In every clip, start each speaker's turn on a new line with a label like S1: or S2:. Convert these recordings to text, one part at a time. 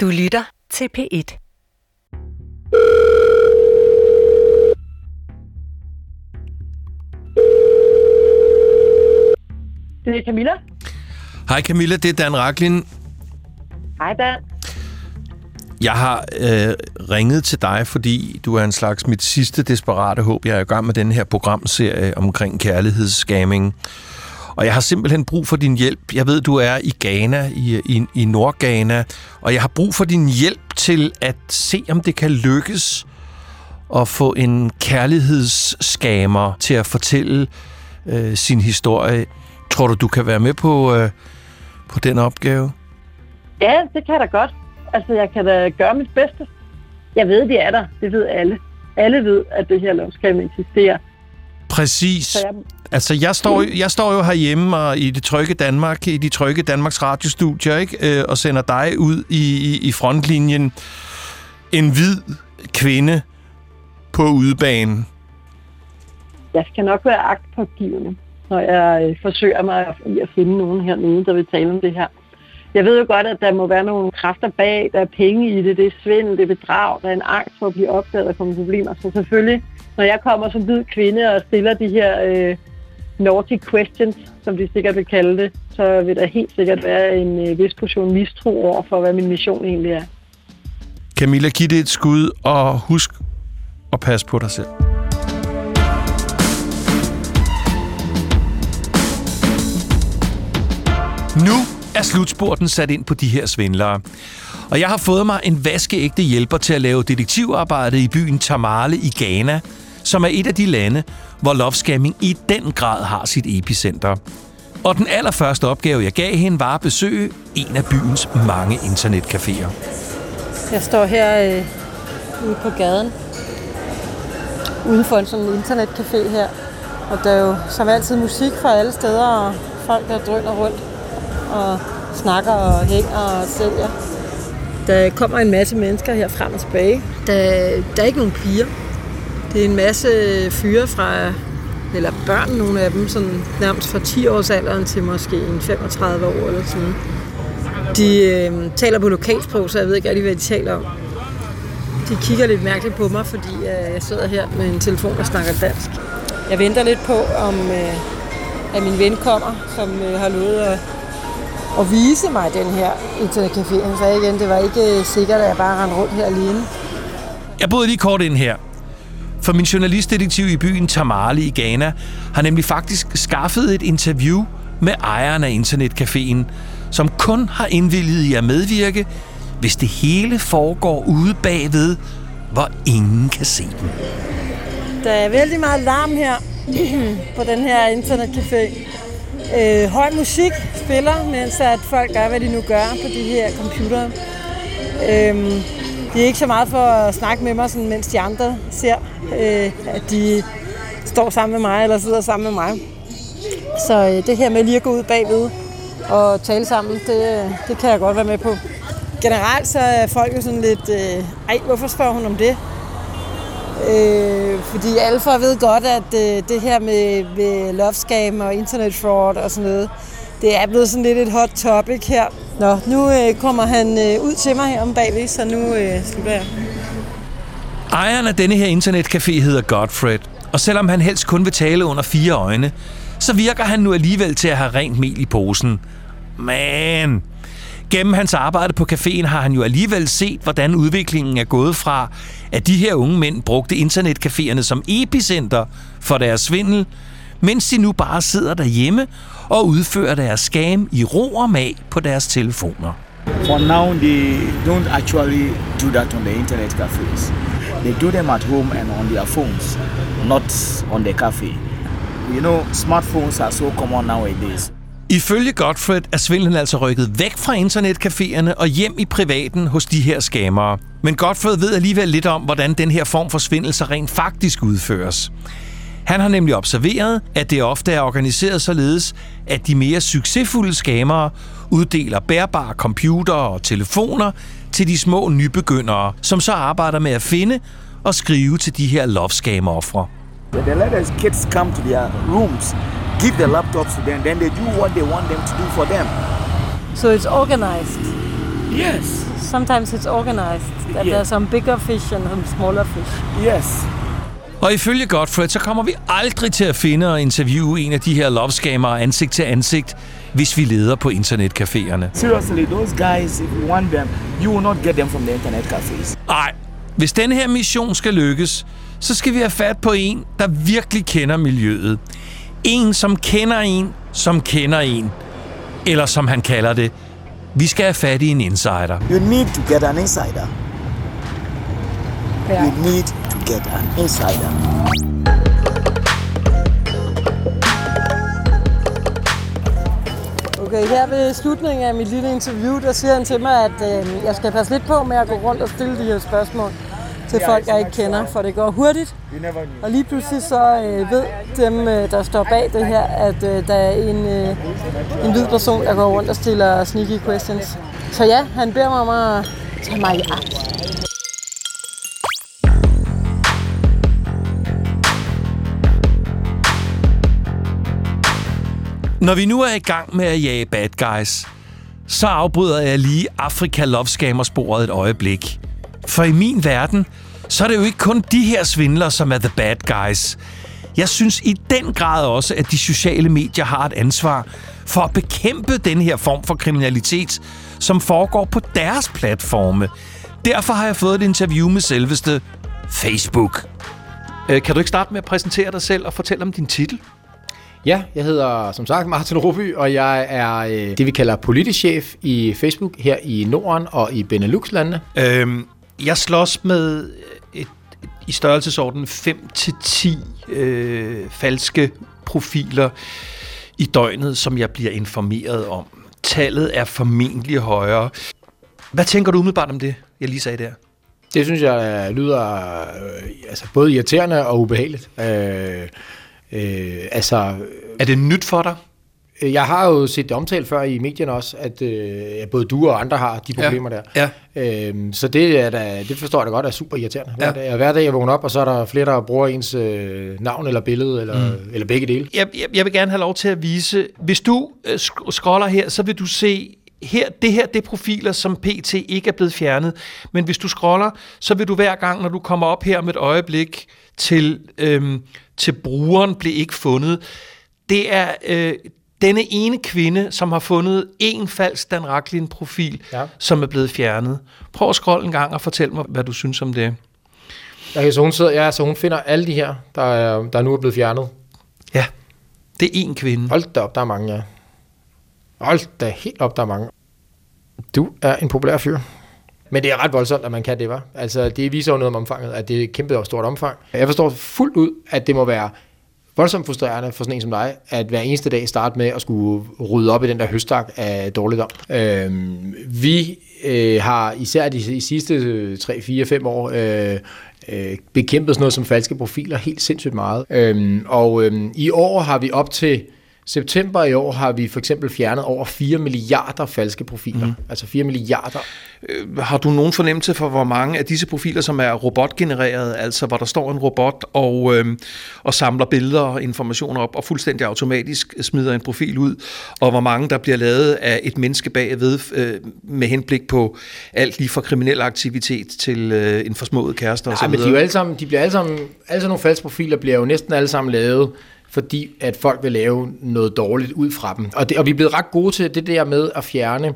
S1: Du lytter til P1.
S2: Det er Camilla.
S3: Hej Camilla, det er Dan Raklin.
S2: Hej Dan.
S3: Jeg har øh, ringet til dig, fordi du er en slags mit sidste desperate håb. Jeg er i gang med den her programserie omkring kærlighedsscamming. Og jeg har simpelthen brug for din hjælp. Jeg ved, du er i Ghana, i, i, i Nordghana, og jeg har brug for din hjælp til at se, om det kan lykkes at få en kærlighedsskamer til at fortælle øh, sin historie. Tror du, du kan være med på, øh, på den opgave?
S2: Ja, det kan jeg da godt. Altså, jeg kan da gøre mit bedste. Jeg ved, det er der. Det ved alle. Alle ved, at det her lovskab eksisterer.
S3: Præcis.
S2: Så jeg,
S3: Altså, jeg står, jeg står jo herhjemme og i det trygge Danmark, i de trygge Danmarks radiostudier, ikke? Øh, og sender dig ud i, i, i frontlinjen. En hvid kvinde på udebanen.
S2: jeg skal nok være agtpågivende, når jeg øh, forsøger mig i at finde nogen hernede, der vil tale om det her. Jeg ved jo godt, at der må være nogle kræfter bag, der er penge i det, det er svindel, det er bedrag, der er en angst for at blive opdaget og komme problemer. Så selvfølgelig, når jeg kommer som hvid kvinde og stiller de her øh, naughty questions, som de sikkert vil kalde det, så vil der helt sikkert være en øh, vis portion mistro over for, hvad min mission egentlig er.
S3: Camilla, giv det et skud, og husk at passe på dig selv. Nu er slutspurten sat ind på de her svindlere. Og jeg har fået mig en vaskeægte hjælper til at lave detektivarbejde i byen Tamale i Ghana, som er et af de lande, hvor love scamming i den grad har sit epicenter. Og den allerførste opgave, jeg gav hende, var at besøge en af byens mange internetcaféer.
S4: Jeg står her øh, ude på gaden, uden for en sådan internetcafé her. Og der er jo som altid musik fra alle steder, og folk, der drøner rundt og snakker og hænger og sælger. Der kommer en masse mennesker her frem og tilbage. Der, der er ikke nogen piger. Det er en masse fyre fra, eller børn, nogle af dem, sådan nærmest fra 10 års alderen til måske en 35 år eller sådan. De øh, taler på lokalsprog, så jeg ved ikke rigtig, hvad de taler om. De kigger lidt mærkeligt på mig, fordi øh, jeg sidder her med en telefon og snakker dansk. Jeg venter lidt på, om øh, at min ven kommer, som øh, har lovet at, at vise mig den her internetcafé. Han sagde igen, det var ikke øh, sikkert, at jeg bare rendte rundt her alene.
S3: Jeg boede lige kort ind her. For min journalistdetektiv i byen Tamale i Ghana har nemlig faktisk skaffet et interview med ejeren af internetcaféen, som kun har indvilliget i at medvirke, hvis det hele foregår ude bagved, hvor ingen kan se dem.
S4: Der er vældig meget larm her på den her internetcafé. Øh, høj musik spiller, mens at folk gør, hvad de nu gør på de her computere. Øhm, det er ikke så meget for at snakke med mig, sådan, mens de andre ser, øh, at de står sammen med mig eller sidder sammen med mig. Så øh, det her med lige at gå ud bagved og tale sammen, det, øh, det kan jeg godt være med på. Generelt så er folk jo sådan lidt, øh, ej, hvorfor spørger hun om det? Øh, fordi alfa ved godt, at øh, det her med, med love scam og internet fraud og sådan noget, det er blevet sådan lidt et hot topic her. Nå, nu øh, kommer han øh, ud til mig her om bagved, så nu øh, slutter jeg.
S3: Ejeren af denne her internetcafé hedder Godfred, og selvom han helst kun vil tale under fire øjne, så virker han nu alligevel til at have rent mel i posen. Men gennem hans arbejde på caféen har han jo alligevel set, hvordan udviklingen er gået fra, at de her unge mænd brugte internetcaféerne som epicenter for deres svindel, mens de nu bare sidder derhjemme og udfører deres scam i ro og mag på deres telefoner.
S5: For now, they don't actually do that on the internet cafes. They do them at home and on their phones, not on the cafe. You know, smartphones are so common nowadays.
S3: Ifølge Godfred er svindlen altså rykket væk fra internetcaféerne og hjem i privaten hos de her skammere. Men Godfred ved alligevel lidt om, hvordan den her form for svindel så rent faktisk udføres. Han har nemlig observeret, at det ofte er organiseret således, at de mere succesfulde skammere uddeler bærbare computere og telefoner til de små nybegyndere, som så arbejder med at finde og skrive til de her love scam
S5: So they let us kids come to their rooms, give the laptops to them, then they do what they want them to do for them.
S4: So it's organized.
S5: Yes.
S4: sometimes it's organized. That
S5: Yeah.
S4: there's some bigger fish and some smaller fish.
S5: Yes.
S3: Og ifølge Godfred, så kommer vi aldrig til at finde og interviewe en af de her loveskamere ansigt til ansigt, hvis vi leder på internetcaféerne.
S5: Seriously, those guys, if you want them, you will not get them from the internet cafes.
S3: Nej, hvis den her mission skal lykkes, så skal vi have fat på en, der virkelig kender miljøet. En, som kender en, som kender en. Eller som han kalder det, vi skal have fat i en insider.
S5: You need to get an insider.
S4: Ja.
S5: You need to get an insider.
S4: Okay, her ved slutningen af mit lille interview, der siger han til mig, at øh, jeg skal passe lidt på med at gå rundt og stille de her spørgsmål til folk, jeg ikke kender, for det går hurtigt. Og lige pludselig så øh, ved dem, øh, der står bag det her, at øh, der er en, øh, en hvid person, der går rundt og stiller sneaky questions. Så ja, han beder mig om at tage mig i agt.
S3: Når vi nu er i gang med at jage bad guys, så afbryder jeg lige Afrika Love Scammer sporet et øjeblik. For i min verden, så er det jo ikke kun de her svindlere, som er the bad guys. Jeg synes i den grad også, at de sociale medier har et ansvar for at bekæmpe den her form for kriminalitet, som foregår på deres platforme. Derfor har jeg fået et interview med selveste Facebook. Øh, Kan du ikke starte med at præsentere dig selv og fortælle om din titel?
S1: Ja, jeg hedder som sagt Martin Roby, og jeg er øh, det, vi kalder politisk chef i Facebook her i Norden og i Benelux-landene.
S3: Øhm, jeg slås med et, et, i størrelsesorden 5-10 øh, falske profiler i døgnet, som jeg bliver informeret om. Tallet er formentlig højere. Hvad tænker du umiddelbart om det, jeg lige sagde der?
S1: Det synes jeg øh, lyder øh, altså både irriterende og ubehageligt. Øh, øh, altså,
S3: Er det nyt for dig?
S1: Øh, jeg har jo set det omtalt før i medierne også, at øh, både du og andre har de problemer der.
S3: Ja.
S1: Øhm, så det, er da, det forstår jeg da godt er super irriterende. Hver,
S3: Ja.
S1: dag, hver dag jeg vågner op, og så er der flere, der bruger ens øh, navn eller billede, eller, mm. eller begge dele.
S3: Jeg, jeg, jeg vil gerne have lov til at vise, hvis du øh, scroller her, så vil du se, her, det her det er profiler, som PT ikke er blevet fjernet. Men hvis du scroller, så vil du hver gang, når du kommer op her med et øjeblik til, øhm, til brugeren blev ikke fundet, det er øh, denne ene kvinde, som har fundet en falsk Dan Racklin-profil,
S1: Ja.
S3: som er blevet fjernet. Prøv at scrolle en gang og fortæl mig, hvad du synes om det.
S1: Okay, så hun, sidder, ja, så hun finder alle de her, der, er, der nu er blevet fjernet.
S3: Ja, det er en kvinde.
S1: Hold da op, der er mange, ja. Hold da helt op, der er mange. Du er en populær fyr. Men det er ret voldsomt, at man kan det, var. Altså, det viser jo noget om omfanget, at det er et kæmpe og stort omfang. Jeg forstår fuldt ud, at det må være voldsomt frustrerende for sådan en som dig, at hver eneste dag starte med at skulle rydde op i den der høstak af dårligdom. Øh, vi øh, har især de, de sidste 3, 4, 5 år øh, øh, bekæmpet sådan noget som falske profiler helt sindssygt meget. Øh, og øh, i år har vi op til september i år har vi for eksempel fjernet over 4 milliarder falske profiler. Mm. Altså 4 milliarder.
S3: Øh, Har du nogen fornemmelse for, hvor mange af disse profiler, som er robotgenereret, altså hvor der står en robot og, øhm, og samler billeder og informationer op og fuldstændig automatisk smider en profil ud, og hvor mange der bliver lavet af et menneske bagved øh, med henblik på alt lige fra kriminel aktivitet til øh, en forsmået kæreste
S1: Nej, men de, er jo alle sammen, de bliver alle sammen, alle sådan nogle falske profiler bliver jo næsten alle sammen lavet, fordi at folk vil lave noget dårligt ud fra dem. Og, det, og vi er blevet ret gode til det der med at fjerne,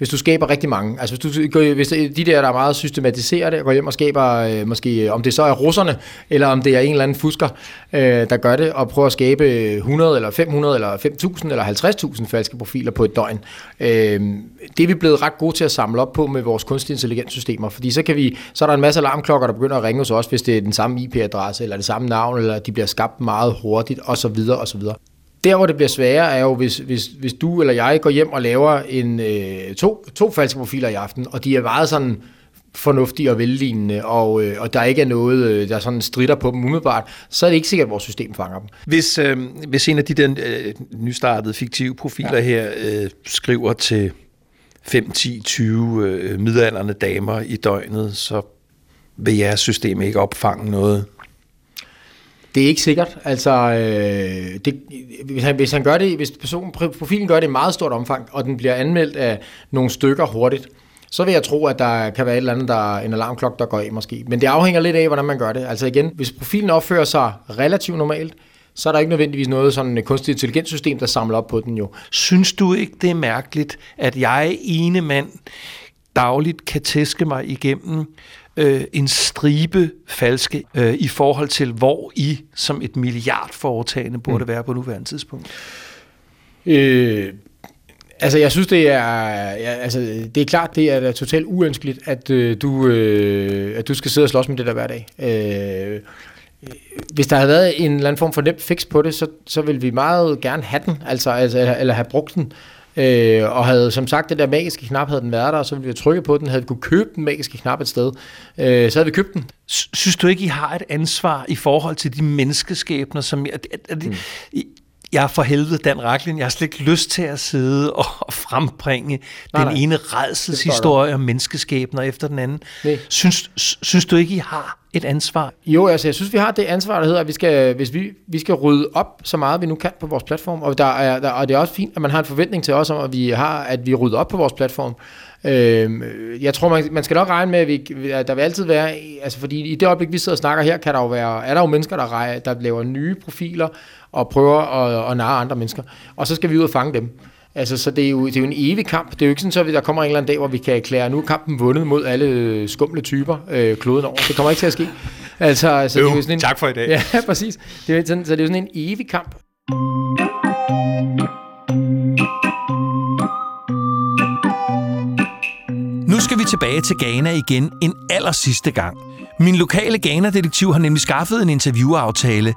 S1: hvis du skaber rigtig mange. Altså hvis, du, hvis de der, der er meget systematiserer det, og går hjem og skaber, øh, måske, øh, om det så er russerne, eller om det er en eller anden fusker, øh, der gør det, og prøver at skabe øh, 100 eller 500 eller 5.000 eller 50.000 falske profiler på et døgn. Øh, det er vi blevet ret gode til at samle op på med vores kunstig intelligenssystemer, fordi så, kan vi, så er der en masse alarmklokker, der begynder at ringe hos os, hvis det er den samme IP-adresse, eller det samme navn, eller de bliver skabt meget hurtigt, osv. osv. Der, hvor det bliver sværere, er jo, hvis, hvis, hvis du eller jeg går hjem og laver en, øh, to, to falske profiler i aften, og de er meget sådan fornuftige og vellignende, og, øh, og der ikke er noget, øh, der sådan strider på dem umiddelbart, så er det ikke sikkert, at vores system fanger dem.
S3: Hvis, øh, hvis en af de der øh, nystartede fiktive profiler ja. her øh, skriver til 5, 10, 20 øh, midalderne damer i døgnet, så vil jeres system ikke opfange noget.
S1: Det er ikke sikkert. Altså, øh, det, hvis, han, hvis han gør det, hvis personen, profilen gør det i meget stort omfang, og den bliver anmeldt af nogle stykker hurtigt, så vil jeg tro, at der kan være et eller andet, der en alarmklokke, der går af måske. Men det afhænger lidt af, hvordan man gør det. Altså igen, hvis profilen opfører sig relativt normalt, så er der ikke nødvendigvis noget sådan et kunstig intelligenssystem, der samler op på den jo.
S3: Synes du ikke, det er mærkeligt, at jeg ene mand dagligt kan tæske mig igennem øh, en stribe falske øh, i forhold til, hvor I som et milliardforetagende burde mm. være på nuværende tidspunkt?
S1: Øh, altså, jeg synes, det er, ja, altså, det er klart, det er totalt uønskeligt, at, øh, du, øh, at du skal sidde og slås med det der hver dag. Øh, hvis der havde været en eller anden form for nem fix på det, så, så ville vi meget gerne have den, altså, altså eller have brugt den. Øh, og havde som sagt det der magiske knap, havde den været der, så ville vi have trykket på den, havde vi kunne købe den magiske knap et sted, øh, så havde vi købt den.
S3: Synes du ikke, I har et ansvar i forhold til de menneskeskæbner, som... Er, er, er, mm jeg er for helvede Dan Raklin, jeg har slet ikke lyst til at sidde og frembringe nej, den nej. ene redselshistorie om menneskeskæbner efter den anden. Nej. Synes, synes du ikke, I har et ansvar?
S1: Jo, altså jeg synes, vi har det ansvar, der hedder, at vi skal, hvis vi, vi skal rydde op så meget, vi nu kan på vores platform, og, der er, der, og det er også fint, at man har en forventning til os om, at vi, har, at vi rydder op på vores platform. Øh, jeg tror, man, man skal nok regne med, at, vi, at der vil altid være, altså fordi i det øjeblik, vi sidder og snakker her, kan der jo være, er der jo mennesker, der, rej, der laver nye profiler, og prøver at, at narre andre mennesker. Og så skal vi ud og fange dem. Altså, så det er, jo, det er jo en evig kamp. Det er jo ikke sådan, at der kommer en eller anden dag, hvor vi kan erklære, nu er kampen vundet mod alle skumle typer øh, kloden over. Det kommer ikke til at ske.
S3: Altså, altså jo, det er jo sådan en, tak for i dag.
S1: Ja, præcis. Det er, sådan, så det er jo sådan en evig kamp.
S3: Nu skal vi tilbage til Ghana igen en aller sidste gang. Min lokale Ghana-detektiv har nemlig skaffet en interviewaftale.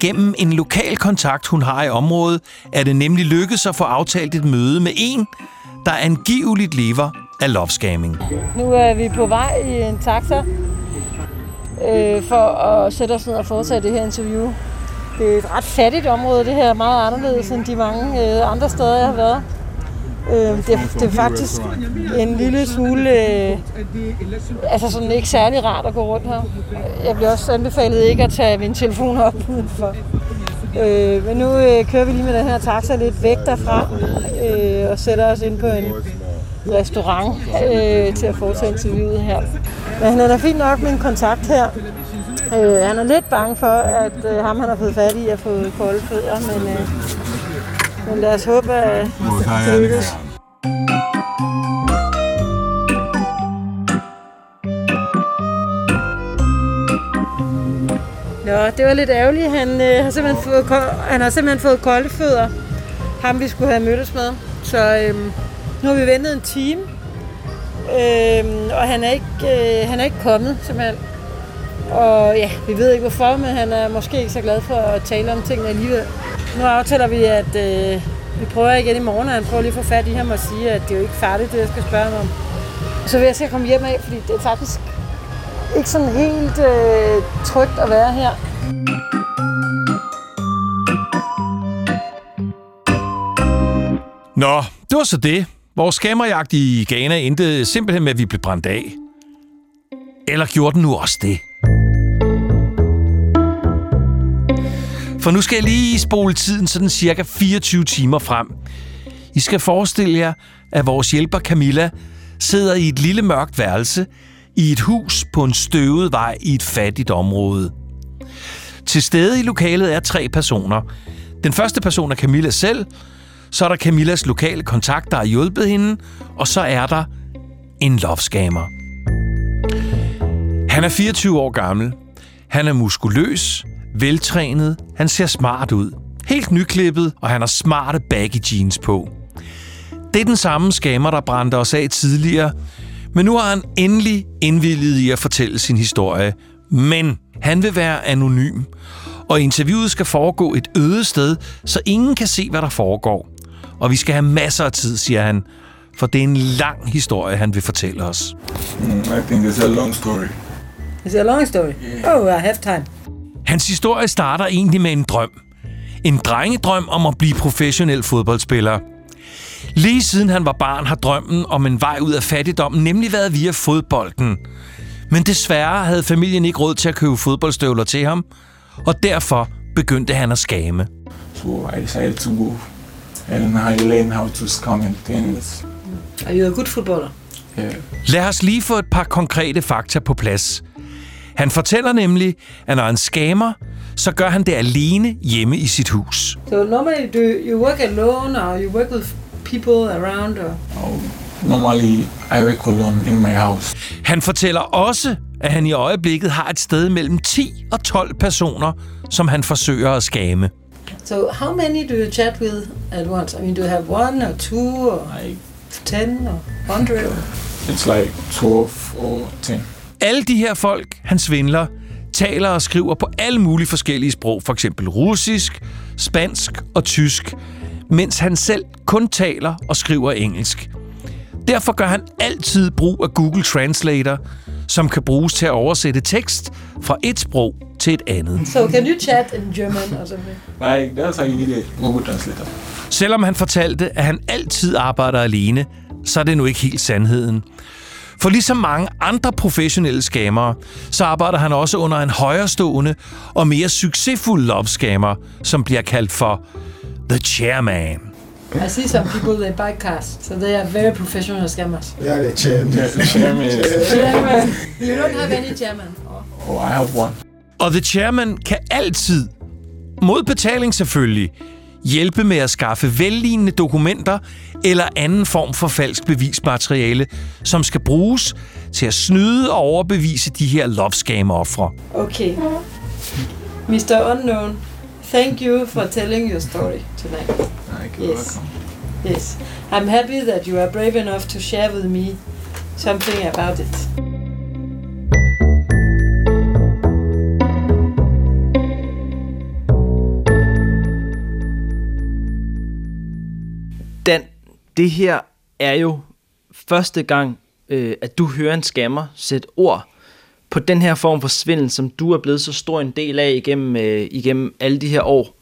S3: Gennem en lokal kontakt, hun har i området, er det nemlig lykkedes at få aftalt et møde med en, der angiveligt lever af lovscamming.
S4: Nu er vi på vej i en taxa øh, for at sætte os ned og foretage det her interview. Det er et ret fattigt område, det her er meget anderledes end de mange øh, andre steder, jeg har været. Øh, det, det er faktisk en lille smule, øh, altså sådan ikke særlig rart at gå rundt her. Jeg bliver også anbefalet ikke at tage min telefon op udenfor. Øh, men nu øh, kører vi lige med den her taxa lidt væk derfra øh, og sætter os ind på en restaurant øh, til at foretage interviewet her. Men han er da fint nok med en kontakt her. Øh, han er lidt bange for, at øh, ham han har fået fat i at få kolde fødder, men øh, men lad os håbe, at det lykkes. Nå, det var lidt ærgerligt. Han, øh, har, simpelthen fået, han har simpelthen fået kolde fødder. Ham, vi skulle have mødtes med. Så øh, nu har vi ventet en time. Øh, og han er, ikke, øh, han er ikke kommet, simpelthen. Og ja, vi ved ikke hvorfor, men han er måske ikke så glad for at tale om tingene alligevel. Nu aftaler vi, at øh, vi prøver igen i morgen, og han prøver lige at få fat i ham og sige, at det er jo ikke færdigt, det jeg skal spørge ham om. Så vil jeg se komme hjem af, fordi det er faktisk ikke sådan helt øh, trygt at være her.
S3: Nå, det var så det. Vores skammerjagt i Ghana endte simpelthen med, at vi blev brændt af. Eller gjorde den nu også det? For nu skal jeg lige spole tiden sådan cirka 24 timer frem. I skal forestille jer, at vores hjælper Camilla sidder i et lille mørkt værelse i et hus på en støvet vej i et fattigt område. Til stede i lokalet er tre personer. Den første person er Camilla selv, så er der Camillas lokale kontakt, der har hjulpet hende, og så er der en lovskammer. Han er 24 år gammel. Han er muskuløs, veltrænet, han ser smart ud. Helt nyklippet, og han har smarte baggy jeans på. Det er den samme skammer, der brændte os af tidligere, men nu har han endelig indvilliget i at fortælle sin historie. Men han vil være anonym, og interviewet skal foregå et øde sted, så ingen kan se, hvad der foregår. Og vi skal have masser af tid, siger han, for det er en lang historie, han vil fortælle os.
S6: Mm, I think it's a long story.
S4: Is it a long story? Yeah. Oh, I have time.
S3: Hans historie starter egentlig med en drøm. En drengedrøm om at blive professionel fodboldspiller. Lige siden han var barn har drømmen om en vej ud af fattigdommen nemlig været via fodbolden. Men desværre havde familien ikke råd til at købe fodboldstøvler til ham, og derfor begyndte han at skame.
S6: So I decided to go and I learned how to scam and things.
S4: Are you a good footballer?
S6: Yeah.
S3: Lad os lige få et par konkrete fakta på plads. Han fortæller nemlig, at når han scammer, så gør han det alene hjemme i sit hus.
S4: So normally do you work alone or you work with people around or
S6: Oh, normally, I work alone in my house.
S3: Han fortæller også, at han i øjeblikket har et sted mellem 10 og 12 personer, som han forsøger at skame.
S4: So how many do you chat with at once? I mean, do you have one or two or
S6: Like,
S4: 10 or 100?
S6: it's like 12 or 10.
S3: Alle de her folk, han svindler, taler og skriver på alle mulige forskellige sprog, for eksempel russisk, spansk og tysk, mens han selv kun taler og skriver engelsk. Derfor gør han altid brug af Google Translator, som kan bruges til at oversætte tekst fra et sprog til et andet.
S4: So can you chat in German or something?
S6: Like, that's how you need a Google Translator.
S3: Selvom han fortalte, at han altid arbejder alene, så er det nu ikke helt sandheden. For ligesom mange andre professionelle skamere, så arbejder han også under en højrestående og mere succesful love scammer, som bliver kaldt for The Chairman.
S4: I see some people they buy cars, so they are very professional scammers.
S7: Yeah, the chair.
S6: Yeah, the chairman.
S4: Chairman. you don't have any chairman.
S6: Oh, I have one.
S3: Og The Chairman kan altid, mod betaling selvfølgelig, hjælpe med at skaffe vellignende dokumenter eller anden form for falsk bevismateriale, som skal bruges til at snyde og overbevise de her love scam ofre.
S4: Okay. Mr. Unknown, thank you for telling your story tonight. Yes.
S6: welcome.
S4: Yes. I'm happy that you are brave enough to share with me something about it.
S8: Dan, det her er jo første gang, øh, at du hører en skammer sætte ord på den her form for svindel, som du er blevet så stor en del af igennem, øh, igennem alle de her år.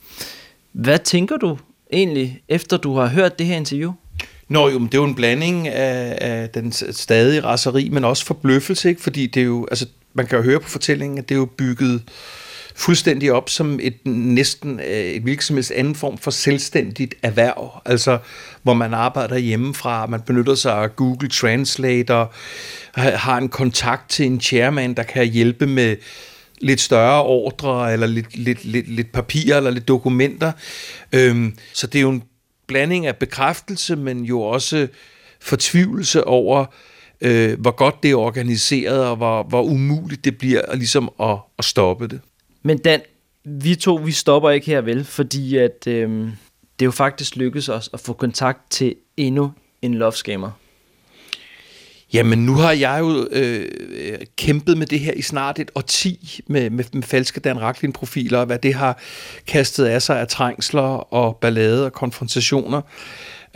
S8: Hvad tænker du egentlig, efter du har hørt det her interview?
S3: Nå jo, men det er jo en blanding af, af den stadige raseri, men også forbløffelse, ikke? fordi det er jo, altså, man kan jo høre på fortællingen, at det er jo bygget fuldstændig op som et næsten øh, et hvilket anden form for selvstændigt erhverv, altså hvor man arbejder hjemmefra, man benytter sig af Google Translator, har- har en kontakt til en chairman, der kan hjælpe med lidt større ordre, eller lidt, lidt, lidt, lidt papirer, eller lidt dokumenter. Øhm, så det er jo en blanding af bekræftelse, men jo også fortvivlelse over, øh, hvor godt det er organiseret, og hvor, hvor umuligt det bliver ligesom at, at stoppe det.
S8: Men Dan, vi to, vi stopper ikke her vel, fordi at, øh, det er jo faktisk lykkedes os at få kontakt til endnu en love scammer.
S3: Jamen, nu har jeg jo øh, øh, kæmpet med det her i snart et årti med, med, med falske Dan Racklin-profiler, og hvad det har kastet af sig af trængsler og ballade og konfrontationer.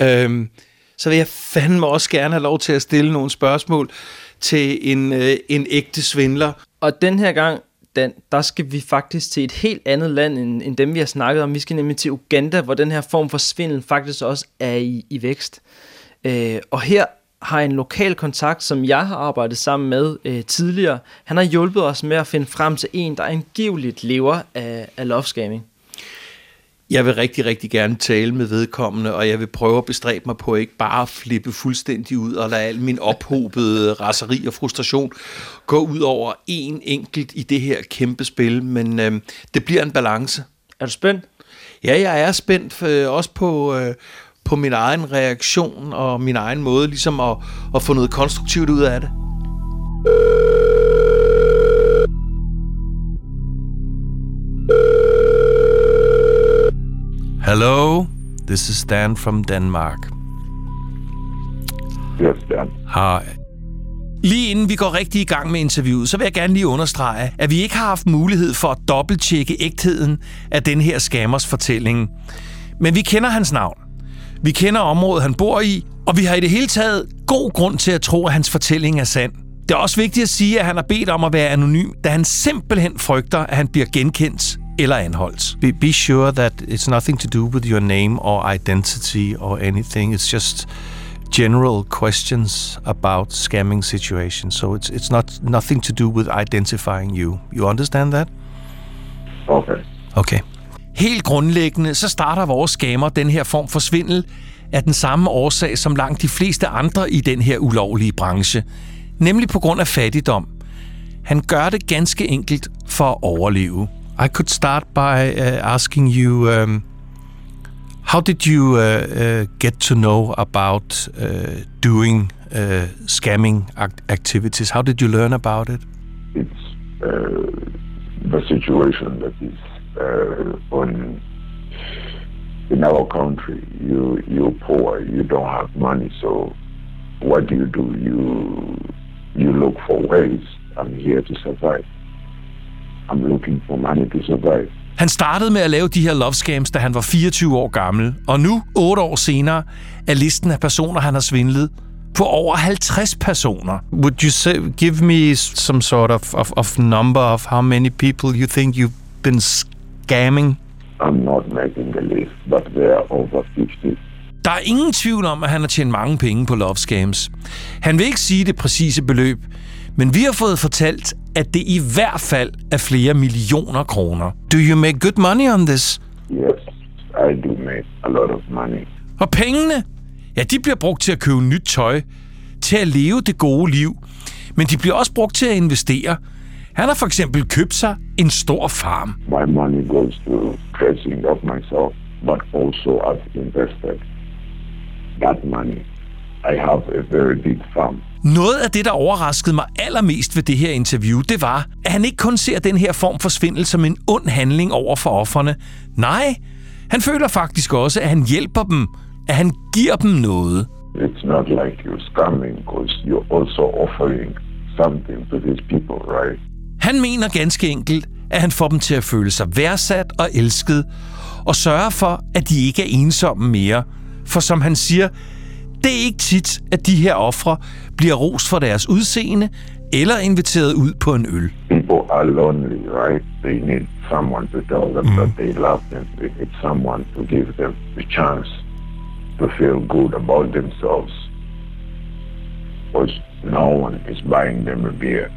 S3: Øhm, så vil jeg fandme også gerne have lov til at stille nogle spørgsmål til en, øh, en ægte svindler.
S8: Og den her gang, Dan, der skal vi faktisk til et helt andet land, end, end dem vi har snakket om. Vi skal nemlig til Uganda, hvor den her form for svindel faktisk også er i, i vækst. Øh, og her har en lokal kontakt, som jeg har arbejdet sammen med øh, tidligere. Han har hjulpet os med at finde frem til en, der angiveligt lever af, af love scamming.
S3: Jeg vil rigtig, rigtig gerne tale med vedkommende, og jeg vil prøve at bestræbe mig på ikke bare at flippe fuldstændig ud og lade al min ophobede raseri og frustration gå ud over en enkelt i det her kæmpe spil, men øh, det bliver en balance.
S8: Er du spændt?
S3: Ja, jeg er spændt øh, også på, øh, på min egen reaktion og min egen måde ligesom at, at få noget konstruktivt ud af det. Hello, this is Dan from Denmark.
S9: Yes, Dan.
S3: Hej. Lige inden vi går rigtig i gang med interviewet, så vil jeg gerne lige understrege, at vi ikke har haft mulighed for at dobbelttjekke ægtheden af den her skammers fortælling. Men vi kender hans navn. Vi kender området, han bor i, og vi har i det hele taget god grund til at tro, at hans fortælling er sand. Det er også vigtigt at sige, at han har bedt om at være anonym, da han simpelthen frygter, at han bliver genkendt eller anholdt. Be, be sure that it's nothing to do with your name or identity or anything. It's just general questions about scamming situations. So it's it's not nothing to do with identifying you. You understand that?
S9: Okay.
S3: Okay. Helt grundlæggende, så starter vores scammer den her form for svindel af den samme årsag som langt de fleste andre i den her ulovlige branche, nemlig på grund af fattigdom. Han gør det ganske enkelt for at overleve. I could start by uh, asking you, um, how did you uh, uh, get to know about doing scamming act activities? How did you learn about it?
S7: It's the situation that is on in our country. You you're poor. You don't have money. So what do you do? You you look for ways. I'm here to survive. I'm looking for money to survive.
S3: Han startede med at lave de her love scams, da han var 24 år gammel, og nu, 8 år senere, er listen af personer, han har svindlet, på over 50 personer. Would you say, give me some sort of, of, of number of how many people you think you've been scamming?
S7: I'm not making the list, but there are over 50.
S3: Der er ingen tvivl om, at han har tjent mange penge på love scams. Han vil ikke sige det præcise beløb, men vi har fået fortalt, at det i hvert fald er flere millioner kroner. Do you make good money on this?
S7: Yes, I do make a lot of money.
S3: Og pengene? Ja, de bliver brugt til at købe nyt tøj, til at leve det gode liv. Men de bliver også brugt til at investere. Han har for eksempel købt sig en stor farm.
S7: My money goes to dressing up myself, but also I've invested that money. I have a very big farm.
S3: Noget af det, der overraskede mig allermest ved det her interview, det var, at han ikke kun ser den her form for svindel som en ond handling over for offerne. Nej, han føler faktisk også, at han hjælper dem, at han giver dem noget.
S7: It's not like you're scamming because you're also offering something to these people, right?
S3: Han mener ganske enkelt, at han får dem til at føle sig værdsat og elsket, og sørge for, at de ikke er ensomme mere. For som han siger, det er ikke tit, at de her ofre bliver ros for deres udseende eller inviteret ud på en øl.
S7: People are lonely, right? They need someone to tell them mm. that they love them. They need someone to give them the chance to feel good about themselves. Because no one is buying them a beer.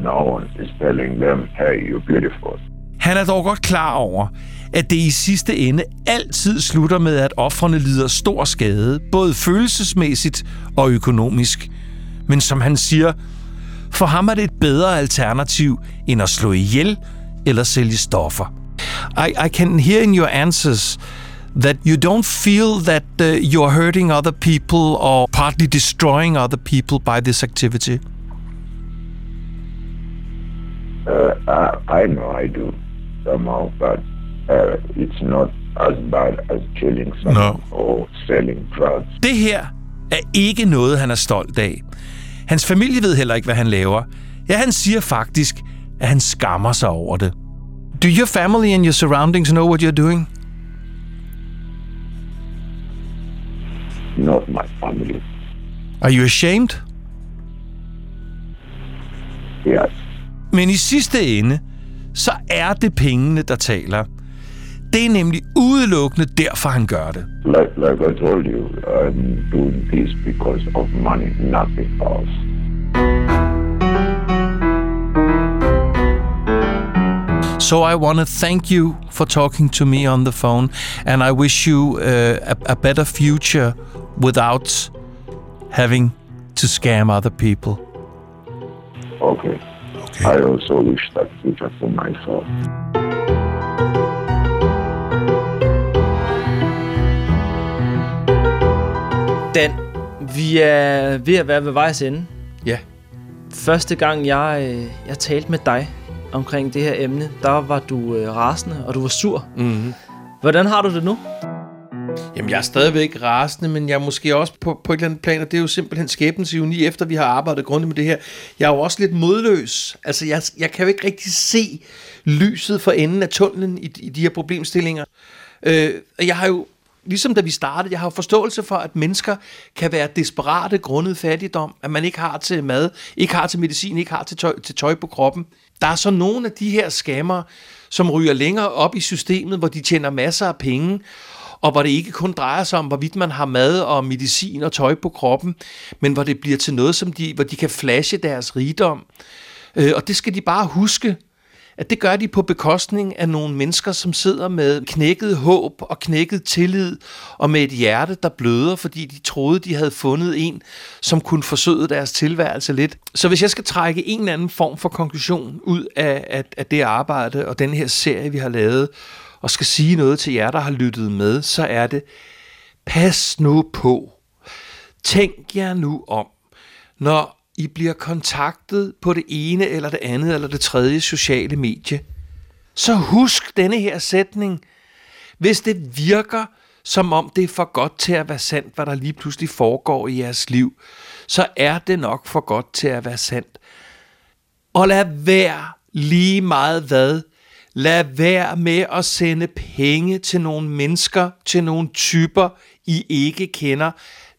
S7: No one is telling them, hey, you're beautiful.
S3: Han er dog godt klar over, at det i sidste ende altid slutter med, at offrene lider stor skade, både følelsesmæssigt og økonomisk. Men som han siger, for ham er det et bedre alternativ end at slå ihjel eller sælge stoffer. I, I can hear in your answers that you don't feel that uh, you're hurting other people or partly destroying other people by this activity.
S7: Uh, I, I know I do somehow, but uh, it's not as bad as killing someone
S3: No.
S7: or selling drugs.
S3: Det her er ikke noget, han er stolt af. Hans familie ved heller ikke, hvad han laver. Ja, han siger faktisk, at han skammer sig over det. Do your family and your surroundings know what you're doing?
S7: Not my family.
S3: Are you ashamed?
S7: Yes.
S3: Men i sidste ende, så er det pengene, der taler. Det er nemlig udelukkende derfor, han gør det.
S7: Like, like I told you, I'm doing this because of money, nothing else.
S3: So I want to thank you for talking to me on the phone, and I wish you uh, a, a better future without having to scam other people.
S7: Okay.
S3: Okay.
S7: I also wish that future for myself.
S8: Dan, vi er ved at være ved vejs ende.
S3: Ja.
S8: Første gang, jeg, øh, jeg talte med dig omkring det her emne, der var du øh, rasende, og du var sur.
S3: Mm-hmm.
S8: Hvordan har du det nu?
S3: Jamen, jeg er stadigvæk rasende, men jeg er måske også på, på et eller andet plan, og det er jo simpelthen skæbens ironi, efter vi har arbejdet grundigt med det her. Jeg er jo også lidt modløs. Altså, jeg, jeg kan jo ikke rigtig se lyset for enden af tunnelen i, i de her problemstillinger. Øh, og jeg har jo, ligesom da vi startede, jeg har jo forståelse for, at mennesker kan være desperate grundet fattigdom, at man ikke har til mad, ikke har til medicin, ikke har til tøj, til tøj på kroppen. Der er så nogle af de her skammer, som ryger længere op i systemet, hvor de tjener masser af penge, og hvor det ikke kun drejer sig om, hvorvidt man har mad og medicin og tøj på kroppen, men hvor det bliver til noget, som de, hvor de kan flashe deres rigdom. Øh, og det skal de bare huske, at det gør de på bekostning af nogle mennesker, som sidder med knækket håb og knækket tillid, og med et hjerte, der bløder, fordi de troede, de havde fundet en, som kunne forsøge deres tilværelse lidt. Så hvis jeg skal trække en eller anden form for konklusion ud af, af, af det arbejde og den her serie, vi har lavet, og skal sige noget til jer, der har lyttet med, så er det, pas nu på. Tænk jer nu om, når I bliver kontaktet på det ene eller det andet eller det tredje sociale medie. Så husk denne her sætning. Hvis det virker, som om det er for godt til at være sandt, hvad der lige pludselig foregår i jeres liv, så er det nok for godt til at være sandt. Og lad være lige meget hvad. Lad være med at sende penge til nogle mennesker, til nogle typer, I ikke kender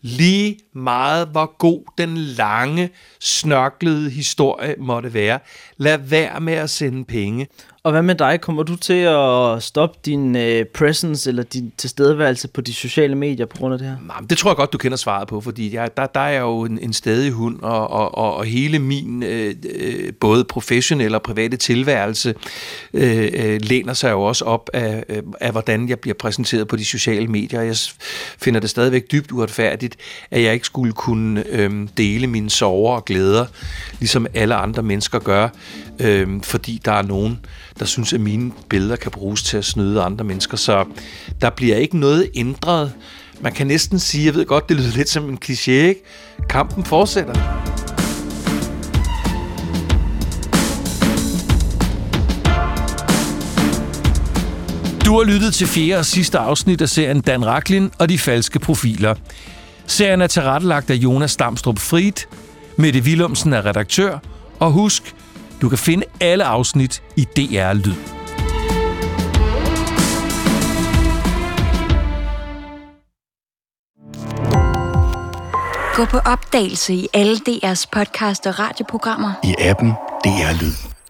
S3: lige meget hvor god den lange, snørklede historie måtte være. Lad være med at sende penge.
S8: Og hvad med dig? Kommer du til at stoppe din øh, presence eller din tilstedeværelse på de sociale medier på grund af det her?
S3: Nej, det tror jeg godt, du kender svaret på, fordi jeg, der, der er jo en, en stadig hund, og, og, og, og hele min øh, øh, både professionelle og private tilværelse øh, øh, læner sig jo også op af, øh, af, hvordan jeg bliver præsenteret på de sociale medier. Jeg finder det stadigvæk dybt uretfærdigt, at jeg ikke skulle kunne øh, dele mine sorger og glæder, ligesom alle andre mennesker gør, øh, fordi der er nogen, der synes, at mine billeder kan bruges til at snyde andre mennesker. Så der bliver ikke noget ændret. Man kan næsten sige, jeg ved godt, det lyder lidt som en kliché, ikke? Kampen fortsætter. Du har lyttet til fjerde og sidste afsnit af serien Dan Raklin og de falske profiler. Serien er tilrettelagt af Jonas Damstrup Frid, Mette Willumsen er redaktør, og husk, du kan finde alle afsnit i DR Lyd.
S9: Gå på opdagelse i alle DR's podcast og radioprogrammer.
S10: I appen DR Lyd.